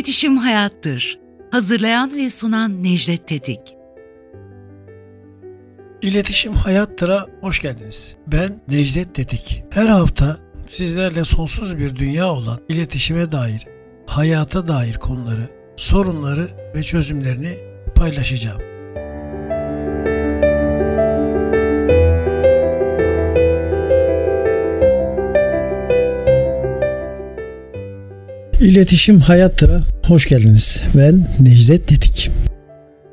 İletişim Hayattır. Hazırlayan ve sunan Necdet Tetik. İletişim Hayattır'a hoş geldiniz. Ben Necdet Tetik. Her hafta sizlerle sonsuz bir dünya olan iletişime dair, hayata dair konuları, sorunları ve çözümlerini paylaşacağım. İletişim Hayattır'a hoş geldiniz. Ben Necdet Tetik.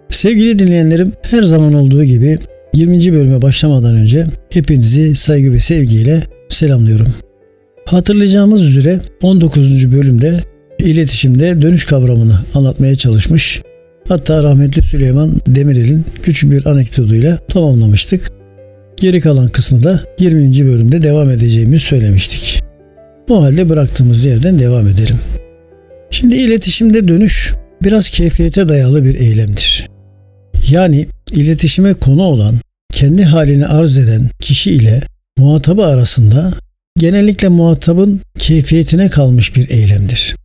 Sevgili dinleyenlerim her zaman olduğu gibi 20. bölüme başlamadan önce hepinizi saygı ve sevgiyle selamlıyorum. Hatırlayacağımız üzere 19. bölümde iletişimde dönüş kavramını anlatmaya çalışmış. Hatta rahmetli Süleyman Demirel'in küçük bir anekdotuyla tamamlamıştık. Geri kalan kısmı da 20. bölümde devam edeceğimizi söylemiştik. O halde bıraktığımız yerden devam edelim. Şimdi iletişimde dönüş biraz keyfiyete dayalı bir eylemdir. Yani iletişime konu olan, kendi halini arz eden kişi ile muhatabı arasında genellikle muhatabın keyfiyetine kalmış bir eylemdir.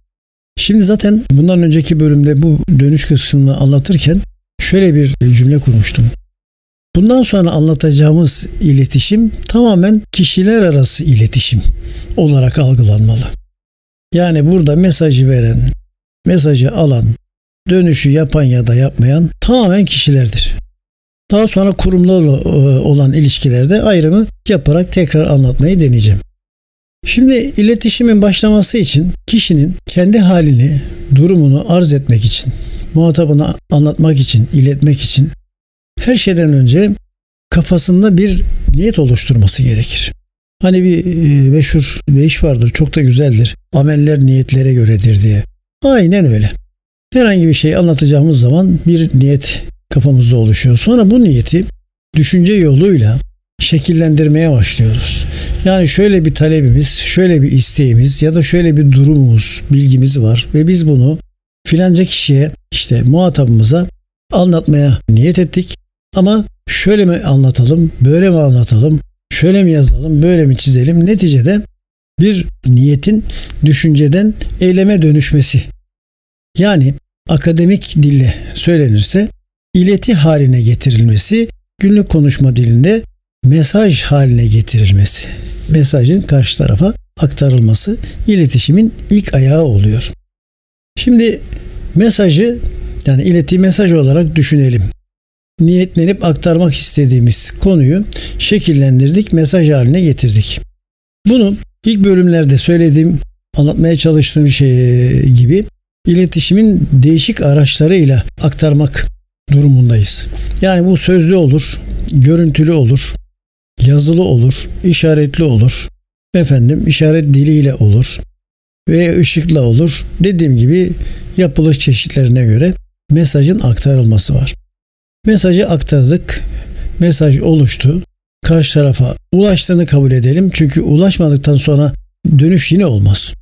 Şimdi zaten bundan önceki bölümde bu dönüş kısmını anlatırken şöyle bir cümle kurmuştum. Bundan sonra anlatacağımız iletişim tamamen kişiler arası iletişim olarak algılanmalı. Yani burada mesajı veren, mesajı alan, dönüşü yapan ya da yapmayan tamamen kişilerdir. Daha sonra kurumlarla e, olan ilişkilerde ayrımı yaparak tekrar anlatmayı deneyeceğim. Şimdi iletişimin başlaması için kişinin kendi halini, durumunu arz etmek için, muhatabına anlatmak için, iletmek için her şeyden önce kafasında bir niyet oluşturması gerekir. Hani bir e, meşhur deyiş vardır çok da güzeldir. Ameller niyetlere göredir diye. Aynen öyle. Herhangi bir şey anlatacağımız zaman bir niyet kafamızda oluşuyor. Sonra bu niyeti düşünce yoluyla şekillendirmeye başlıyoruz. Yani şöyle bir talebimiz, şöyle bir isteğimiz ya da şöyle bir durumumuz, bilgimiz var ve biz bunu filanca kişiye işte muhatabımıza anlatmaya niyet ettik. Ama şöyle mi anlatalım, böyle mi anlatalım, şöyle mi yazalım, böyle mi çizelim? Neticede bir niyetin düşünceden eyleme dönüşmesi. Yani akademik dille söylenirse ileti haline getirilmesi, günlük konuşma dilinde mesaj haline getirilmesi. Mesajın karşı tarafa aktarılması iletişimin ilk ayağı oluyor. Şimdi mesajı yani ileti mesaj olarak düşünelim niyetlenip aktarmak istediğimiz konuyu şekillendirdik, mesaj haline getirdik. Bunu ilk bölümlerde söylediğim, anlatmaya çalıştığım şey gibi iletişimin değişik araçlarıyla aktarmak durumundayız. Yani bu sözlü olur, görüntülü olur, yazılı olur, işaretli olur, efendim işaret diliyle olur ve ışıkla olur. Dediğim gibi yapılış çeşitlerine göre mesajın aktarılması var. Mesajı aktardık. Mesaj oluştu. Karşı tarafa ulaştığını kabul edelim. Çünkü ulaşmadıktan sonra dönüş yine olmaz.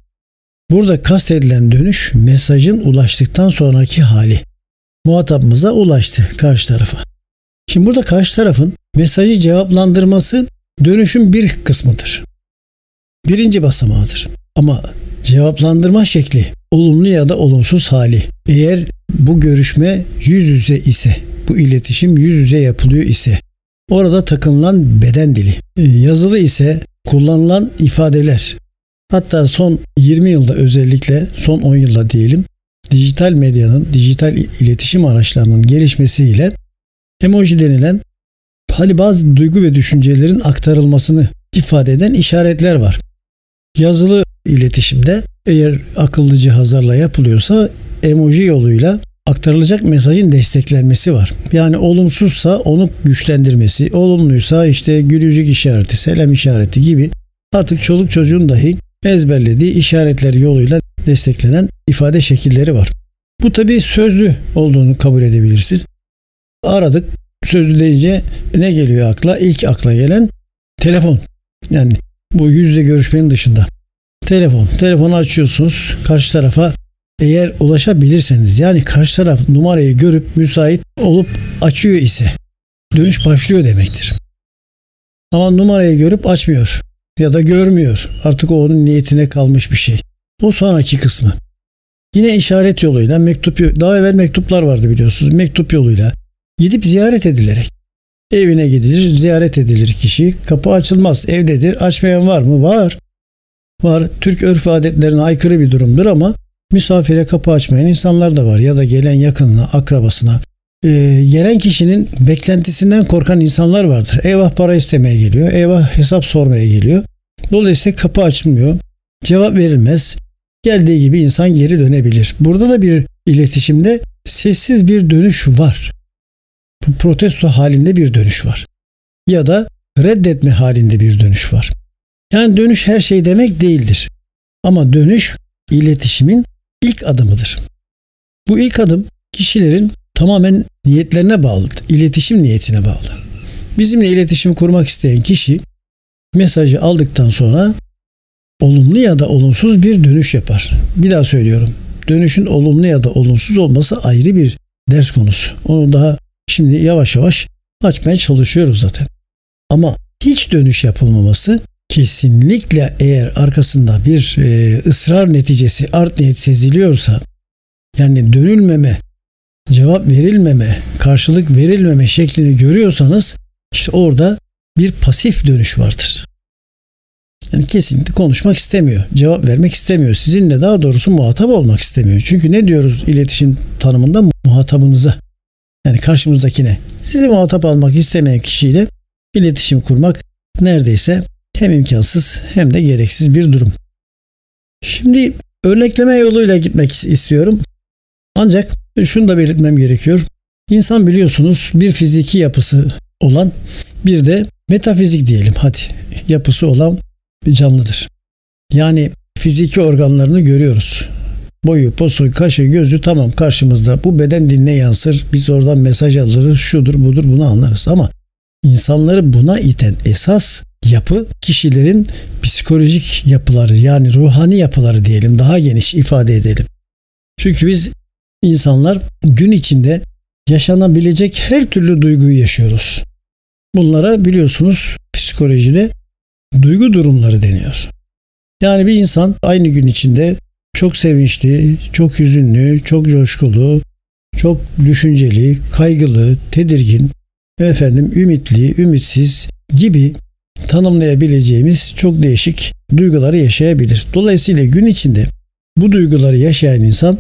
Burada kastedilen dönüş mesajın ulaştıktan sonraki hali. Muhatabımıza ulaştı karşı tarafa. Şimdi burada karşı tarafın mesajı cevaplandırması dönüşün bir kısmıdır. Birinci basamağıdır. Ama cevaplandırma şekli olumlu ya da olumsuz hali. Eğer bu görüşme yüz yüze ise bu iletişim yüz yüze yapılıyor ise orada takınılan beden dili, e, yazılı ise kullanılan ifadeler hatta son 20 yılda özellikle son 10 yılda diyelim dijital medyanın, dijital iletişim araçlarının gelişmesiyle emoji denilen hali bazı duygu ve düşüncelerin aktarılmasını ifade eden işaretler var. Yazılı iletişimde eğer akıllı cihazlarla yapılıyorsa emoji yoluyla aktarılacak mesajın desteklenmesi var. Yani olumsuzsa onu güçlendirmesi, olumluysa işte gülücük işareti, selam işareti gibi artık çoluk çocuğun dahi ezberlediği işaretler yoluyla desteklenen ifade şekilleri var. Bu tabi sözlü olduğunu kabul edebilirsiniz. Aradık sözlü deyince ne geliyor akla? İlk akla gelen telefon. Yani bu yüz yüze görüşmenin dışında. Telefon. Telefonu açıyorsunuz. Karşı tarafa eğer ulaşabilirseniz yani karşı taraf numarayı görüp müsait olup açıyor ise dönüş başlıyor demektir. Ama numarayı görüp açmıyor ya da görmüyor. Artık o onun niyetine kalmış bir şey. O sonraki kısmı. Yine işaret yoluyla mektup daha evvel mektuplar vardı biliyorsunuz. Mektup yoluyla gidip ziyaret edilerek evine gidilir, ziyaret edilir kişi. Kapı açılmaz, evdedir. Açmayan var mı? Var. Var. Türk örf adetlerine aykırı bir durumdur ama misafire kapı açmayan insanlar da var ya da gelen yakınına, akrabasına. Ee, gelen kişinin beklentisinden korkan insanlar vardır. Eyvah para istemeye geliyor, eyvah hesap sormaya geliyor. Dolayısıyla kapı açılmıyor, cevap verilmez. Geldiği gibi insan geri dönebilir. Burada da bir iletişimde sessiz bir dönüş var. Protesto halinde bir dönüş var. Ya da reddetme halinde bir dönüş var. Yani dönüş her şey demek değildir. Ama dönüş iletişimin ilk adımıdır. Bu ilk adım kişilerin tamamen niyetlerine bağlıdır. İletişim niyetine bağlı. Bizimle iletişim kurmak isteyen kişi mesajı aldıktan sonra olumlu ya da olumsuz bir dönüş yapar. Bir daha söylüyorum. Dönüşün olumlu ya da olumsuz olması ayrı bir ders konusu. Onu daha şimdi yavaş yavaş açmaya çalışıyoruz zaten. Ama hiç dönüş yapılmaması kesinlikle eğer arkasında bir e, ısrar neticesi art niyet seziliyorsa yani dönülmeme, cevap verilmeme, karşılık verilmeme şeklini görüyorsanız işte orada bir pasif dönüş vardır. Yani kesinlikle konuşmak istemiyor, cevap vermek istemiyor. Sizinle daha doğrusu muhatap olmak istemiyor. Çünkü ne diyoruz iletişim tanımında muhatabınıza yani karşımızdakine sizi muhatap almak istemeyen kişiyle iletişim kurmak neredeyse hem imkansız hem de gereksiz bir durum. Şimdi örnekleme yoluyla gitmek istiyorum. Ancak şunu da belirtmem gerekiyor. İnsan biliyorsunuz bir fiziki yapısı olan bir de metafizik diyelim hadi yapısı olan bir canlıdır. Yani fiziki organlarını görüyoruz. Boyu, posu, kaşı, gözü tamam karşımızda. Bu beden diline yansır. Biz oradan mesaj alırız. Şudur budur bunu anlarız. Ama insanları buna iten esas yapı kişilerin psikolojik yapıları yani ruhani yapıları diyelim daha geniş ifade edelim. Çünkü biz insanlar gün içinde yaşanabilecek her türlü duyguyu yaşıyoruz. Bunlara biliyorsunuz psikolojide duygu durumları deniyor. Yani bir insan aynı gün içinde çok sevinçli, çok hüzünlü, çok coşkulu, çok düşünceli, kaygılı, tedirgin, efendim ümitli, ümitsiz gibi tanımlayabileceğimiz çok değişik duyguları yaşayabilir. Dolayısıyla gün içinde bu duyguları yaşayan insan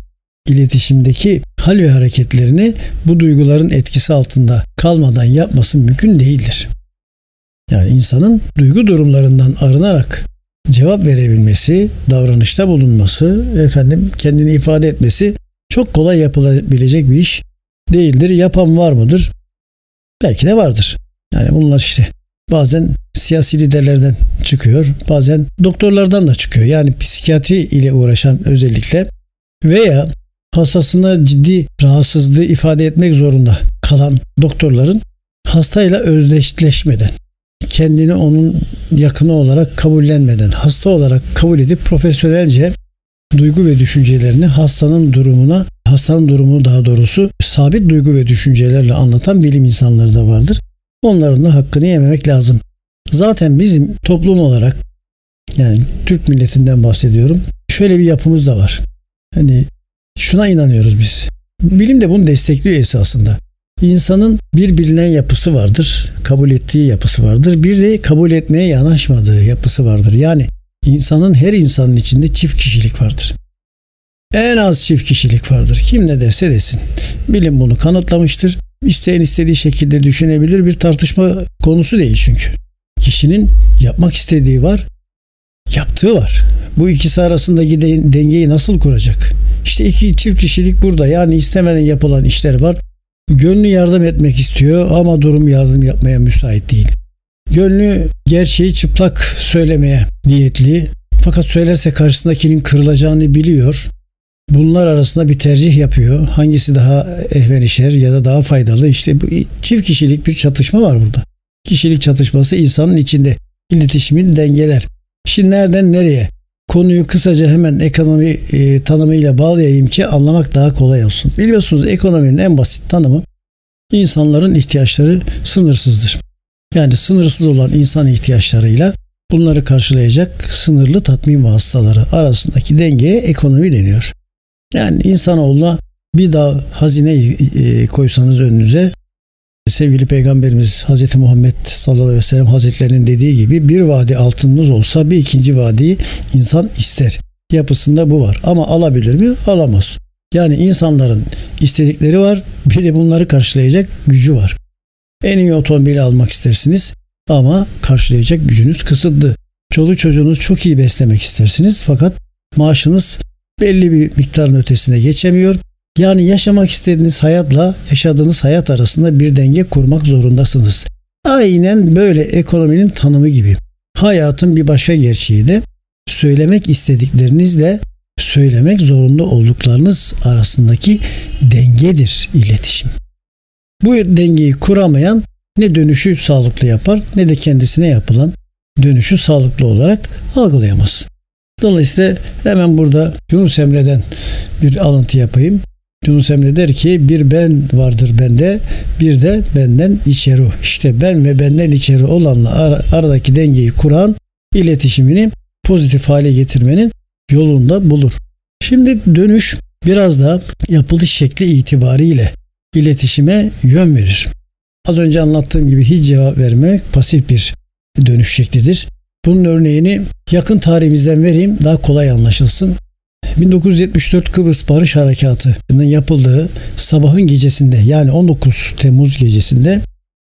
iletişimdeki hal ve hareketlerini bu duyguların etkisi altında kalmadan yapması mümkün değildir. Yani insanın duygu durumlarından arınarak cevap verebilmesi, davranışta bulunması, efendim kendini ifade etmesi çok kolay yapılabilecek bir iş değildir. Yapan var mıdır? Belki de vardır. Yani bunlar işte bazen siyasi liderlerden çıkıyor, bazen doktorlardan da çıkıyor. Yani psikiyatri ile uğraşan özellikle veya hastasına ciddi rahatsızlığı ifade etmek zorunda kalan doktorların hastayla özdeşleşmeden kendini onun yakını olarak kabullenmeden hasta olarak kabul edip profesyonelce duygu ve düşüncelerini hastanın durumuna hastanın durumunu daha doğrusu sabit duygu ve düşüncelerle anlatan bilim insanları da vardır. Onların da hakkını yememek lazım. Zaten bizim toplum olarak yani Türk milletinden bahsediyorum. Şöyle bir yapımız da var. Hani şuna inanıyoruz biz. Bilim de bunu destekliyor esasında. İnsanın bir bilinen yapısı vardır, kabul ettiği yapısı vardır. Bir de kabul etmeye yanaşmadığı yapısı vardır. Yani insanın her insanın içinde çift kişilik vardır. En az çift kişilik vardır. Kim ne derse desin. Bilim bunu kanıtlamıştır. İsteyen istediği şekilde düşünebilir. Bir tartışma konusu değil çünkü. Kişinin yapmak istediği var, yaptığı var. Bu ikisi arasındaki dengeyi nasıl kuracak? İşte iki çift kişilik burada. Yani istemeden yapılan işler var. Gönlü yardım etmek istiyor ama durum yardım yapmaya müsait değil. Gönlü gerçeği çıplak söylemeye niyetli fakat söylerse karşısındakinin kırılacağını biliyor. Bunlar arasında bir tercih yapıyor. Hangisi daha ehven işer ya da daha faydalı? İşte bu çift kişilik bir çatışma var burada. Kişilik çatışması insanın içinde iletişimin dengeler. Şimdi nereden nereye? Konuyu kısaca hemen ekonomi e, tanımıyla bağlayayım ki anlamak daha kolay olsun. Biliyorsunuz ekonominin en basit tanımı insanların ihtiyaçları sınırsızdır. Yani sınırsız olan insan ihtiyaçlarıyla bunları karşılayacak sınırlı tatmin vasıtaları arasındaki dengeye ekonomi deniyor. Yani insanoğluna bir daha hazine e, koysanız önünüze sevgili peygamberimiz Hazreti Muhammed sallallahu aleyhi ve sellem hazretlerinin dediği gibi bir vadi altınınız olsa bir ikinci vadiyi insan ister. Yapısında bu var. Ama alabilir mi? Alamaz. Yani insanların istedikleri var. Bir de bunları karşılayacak gücü var. En iyi otomobili almak istersiniz ama karşılayacak gücünüz kısıtlı. Çoluk çocuğunuz çok iyi beslemek istersiniz fakat maaşınız belli bir miktarın ötesine geçemiyor. Yani yaşamak istediğiniz hayatla yaşadığınız hayat arasında bir denge kurmak zorundasınız. Aynen böyle ekonominin tanımı gibi. Hayatın bir başka gerçeği de söylemek istediklerinizle söylemek zorunda olduklarınız arasındaki dengedir iletişim. Bu dengeyi kuramayan ne dönüşü sağlıklı yapar ne de kendisine yapılan dönüşü sağlıklı olarak algılayamaz. Dolayısıyla hemen burada Yunus Emre'den bir alıntı yapayım. Yunus Emre der ki bir ben vardır bende bir de benden içeri. İşte ben ve benden içeri olanla aradaki dengeyi kuran iletişimini pozitif hale getirmenin yolunda bulur. Şimdi dönüş biraz da yapılış şekli itibariyle iletişime yön verir. Az önce anlattığım gibi hiç cevap vermek pasif bir dönüş şeklidir. Bunun örneğini yakın tarihimizden vereyim daha kolay anlaşılsın. 1974 Kıbrıs Barış Harekatı'nın yapıldığı sabahın gecesinde yani 19 Temmuz gecesinde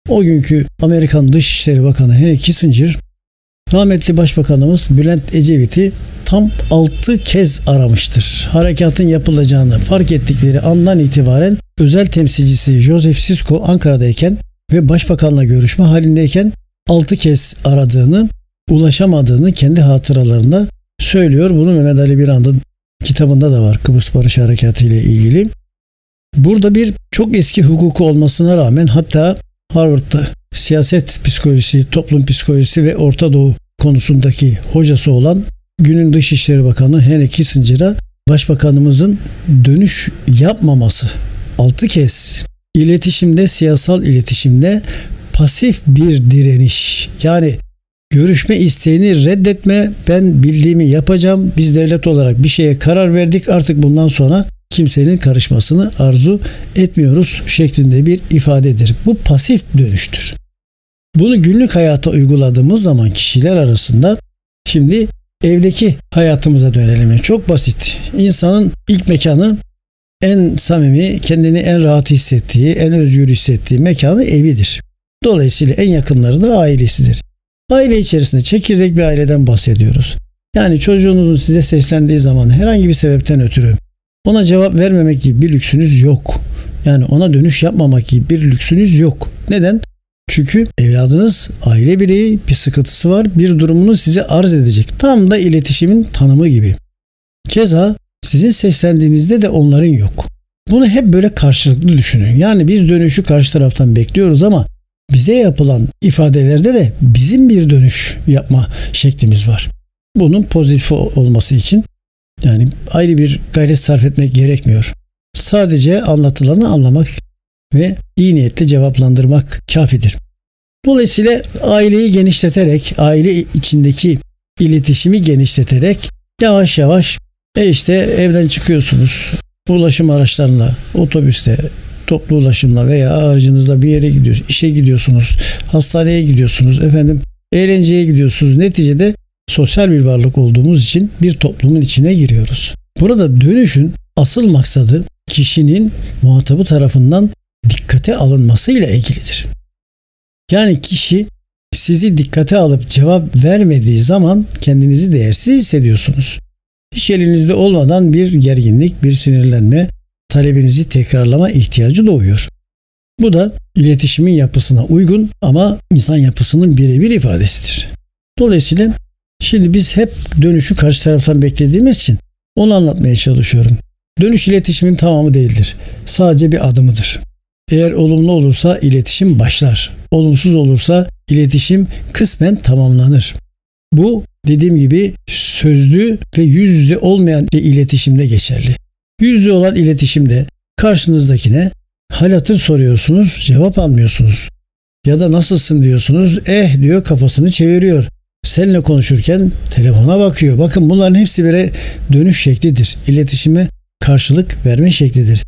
o günkü Amerikan Dışişleri Bakanı Henry Kissinger rahmetli Başbakanımız Bülent Ecevit'i tam 6 kez aramıştır. Harekatın yapılacağını fark ettikleri andan itibaren özel temsilcisi Joseph Sisko Ankara'dayken ve başbakanla görüşme halindeyken 6 kez aradığını, ulaşamadığını kendi hatıralarında söylüyor. Bunu Mehmet Ali Birand'ın kitabında da var Kıbrıs Barış Harekatı ile ilgili. Burada bir çok eski hukuku olmasına rağmen hatta Harvard'da siyaset psikolojisi, toplum psikolojisi ve Orta Doğu konusundaki hocası olan günün Dışişleri Bakanı Henry Kissinger'a Başbakanımızın dönüş yapmaması 6 kez iletişimde, siyasal iletişimde pasif bir direniş. Yani görüşme isteğini reddetme. Ben bildiğimi yapacağım. Biz devlet olarak bir şeye karar verdik. Artık bundan sonra kimsenin karışmasını arzu etmiyoruz şeklinde bir ifadedir. Bu pasif dönüştür. Bunu günlük hayata uyguladığımız zaman kişiler arasında şimdi evdeki hayatımıza dönelim. Çok basit. İnsanın ilk mekanı en samimi, kendini en rahat hissettiği, en özgür hissettiği mekanı evidir. Dolayısıyla en yakınları da ailesidir. Aile içerisinde çekirdek bir aileden bahsediyoruz. Yani çocuğunuzun size seslendiği zaman herhangi bir sebepten ötürü ona cevap vermemek gibi bir lüksünüz yok. Yani ona dönüş yapmamak gibi bir lüksünüz yok. Neden? Çünkü evladınız aile bireyi bir sıkıntısı var, bir durumunu size arz edecek. Tam da iletişimin tanımı gibi. Keza sizin seslendiğinizde de onların yok. Bunu hep böyle karşılıklı düşünün. Yani biz dönüşü karşı taraftan bekliyoruz ama bize yapılan ifadelerde de bizim bir dönüş yapma şeklimiz var. Bunun pozitif olması için yani ayrı bir gayret sarf etmek gerekmiyor. Sadece anlatılanı anlamak ve iyi niyetle cevaplandırmak kafidir. Dolayısıyla aileyi genişleterek, aile içindeki iletişimi genişleterek yavaş yavaş e işte evden çıkıyorsunuz. Ulaşım araçlarına, otobüste, toplu ulaşımla veya aracınızla bir yere gidiyorsunuz, işe gidiyorsunuz, hastaneye gidiyorsunuz, efendim eğlenceye gidiyorsunuz. Neticede sosyal bir varlık olduğumuz için bir toplumun içine giriyoruz. Burada dönüşün asıl maksadı kişinin muhatabı tarafından dikkate alınmasıyla ilgilidir. Yani kişi sizi dikkate alıp cevap vermediği zaman kendinizi değersiz hissediyorsunuz. Hiç elinizde olmadan bir gerginlik, bir sinirlenme, talebinizi tekrarlama ihtiyacı doğuyor. Bu da iletişimin yapısına uygun ama insan yapısının birebir ifadesidir. Dolayısıyla şimdi biz hep dönüşü karşı taraftan beklediğimiz için onu anlatmaya çalışıyorum. Dönüş iletişimin tamamı değildir. Sadece bir adımıdır. Eğer olumlu olursa iletişim başlar. Olumsuz olursa iletişim kısmen tamamlanır. Bu dediğim gibi sözlü ve yüz yüze olmayan bir iletişimde geçerli. Yüz yüze olan iletişimde karşınızdakine hal hatır soruyorsunuz, cevap almıyorsunuz. Ya da nasılsın diyorsunuz, eh diyor kafasını çeviriyor. Seninle konuşurken telefona bakıyor. Bakın bunların hepsi bir dönüş şeklidir. İletişime karşılık verme şeklidir.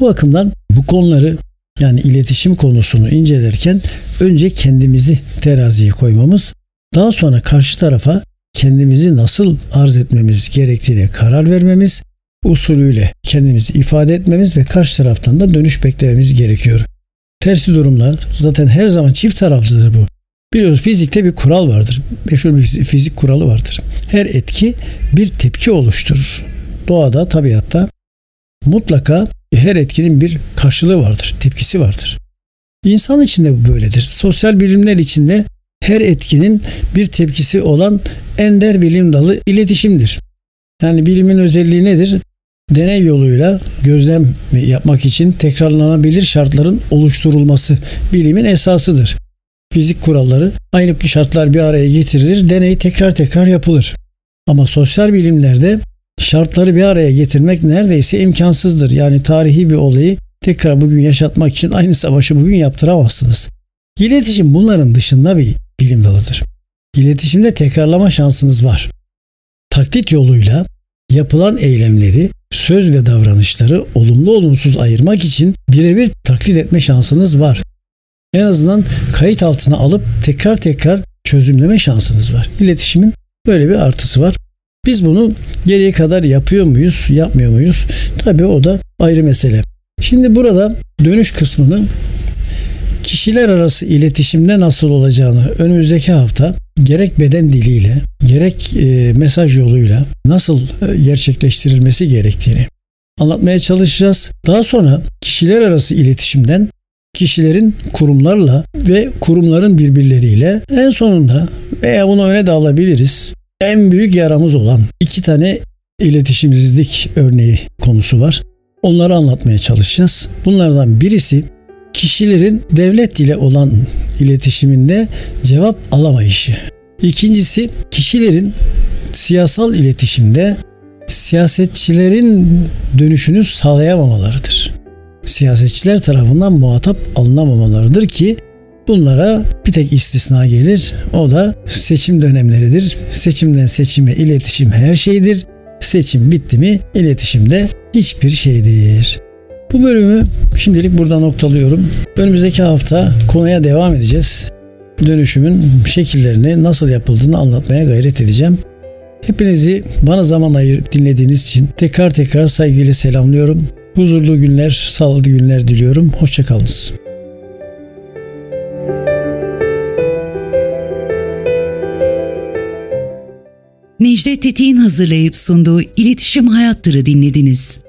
Bu bakımdan bu konuları yani iletişim konusunu incelerken önce kendimizi teraziye koymamız, daha sonra karşı tarafa kendimizi nasıl arz etmemiz gerektiğine karar vermemiz, usulüyle kendimizi ifade etmemiz ve karşı taraftan da dönüş beklememiz gerekiyor. Tersi durumlar zaten her zaman çift taraflıdır bu. Biliyoruz fizikte bir kural vardır. Meşhur bir fizik kuralı vardır. Her etki bir tepki oluşturur. Doğada, tabiatta mutlaka her etkinin bir karşılığı vardır, tepkisi vardır. İnsan için de bu böyledir. Sosyal bilimler içinde her etkinin bir tepkisi olan ender bilim dalı iletişimdir. Yani bilimin özelliği nedir? Deney yoluyla gözlem yapmak için tekrarlanabilir şartların oluşturulması bilimin esasıdır. Fizik kuralları aynı şartlar bir araya getirilir, deney tekrar tekrar yapılır. Ama sosyal bilimlerde şartları bir araya getirmek neredeyse imkansızdır. Yani tarihi bir olayı tekrar bugün yaşatmak için aynı savaşı bugün yaptıramazsınız. İletişim bunların dışında bir bilim dalıdır. İletişimde tekrarlama şansınız var. Taklit yoluyla yapılan eylemleri, söz ve davranışları olumlu olumsuz ayırmak için birebir taklit etme şansınız var. En azından kayıt altına alıp tekrar tekrar çözümleme şansınız var. İletişimin böyle bir artısı var. Biz bunu geriye kadar yapıyor muyuz, yapmıyor muyuz? Tabii o da ayrı mesele. Şimdi burada dönüş kısmını kişiler arası iletişimde nasıl olacağını önümüzdeki hafta gerek beden diliyle gerek e, mesaj yoluyla nasıl e, gerçekleştirilmesi gerektiğini anlatmaya çalışacağız. Daha sonra kişiler arası iletişimden kişilerin kurumlarla ve kurumların birbirleriyle en sonunda veya bunu öne de alabiliriz en büyük yaramız olan iki tane iletişimsizlik örneği konusu var. Onları anlatmaya çalışacağız. Bunlardan birisi kişilerin devlet ile olan iletişiminde cevap alamayışı. İkincisi kişilerin siyasal iletişimde siyasetçilerin dönüşünü sağlayamamalarıdır. Siyasetçiler tarafından muhatap alınamamalarıdır ki Bunlara bir tek istisna gelir. O da seçim dönemleridir. Seçimden seçime iletişim her şeydir. Seçim bitti mi iletişimde hiçbir şeydir. Bu bölümü şimdilik burada noktalıyorum. Önümüzdeki hafta konuya devam edeceğiz. Dönüşümün şekillerini nasıl yapıldığını anlatmaya gayret edeceğim. Hepinizi bana zaman ayırıp dinlediğiniz için tekrar tekrar saygıyla selamlıyorum. Huzurlu günler, sağlıklı günler diliyorum. Hoşçakalınız. Necdet Tetik'in hazırlayıp sunduğu İletişim Hayattır'ı dinlediniz.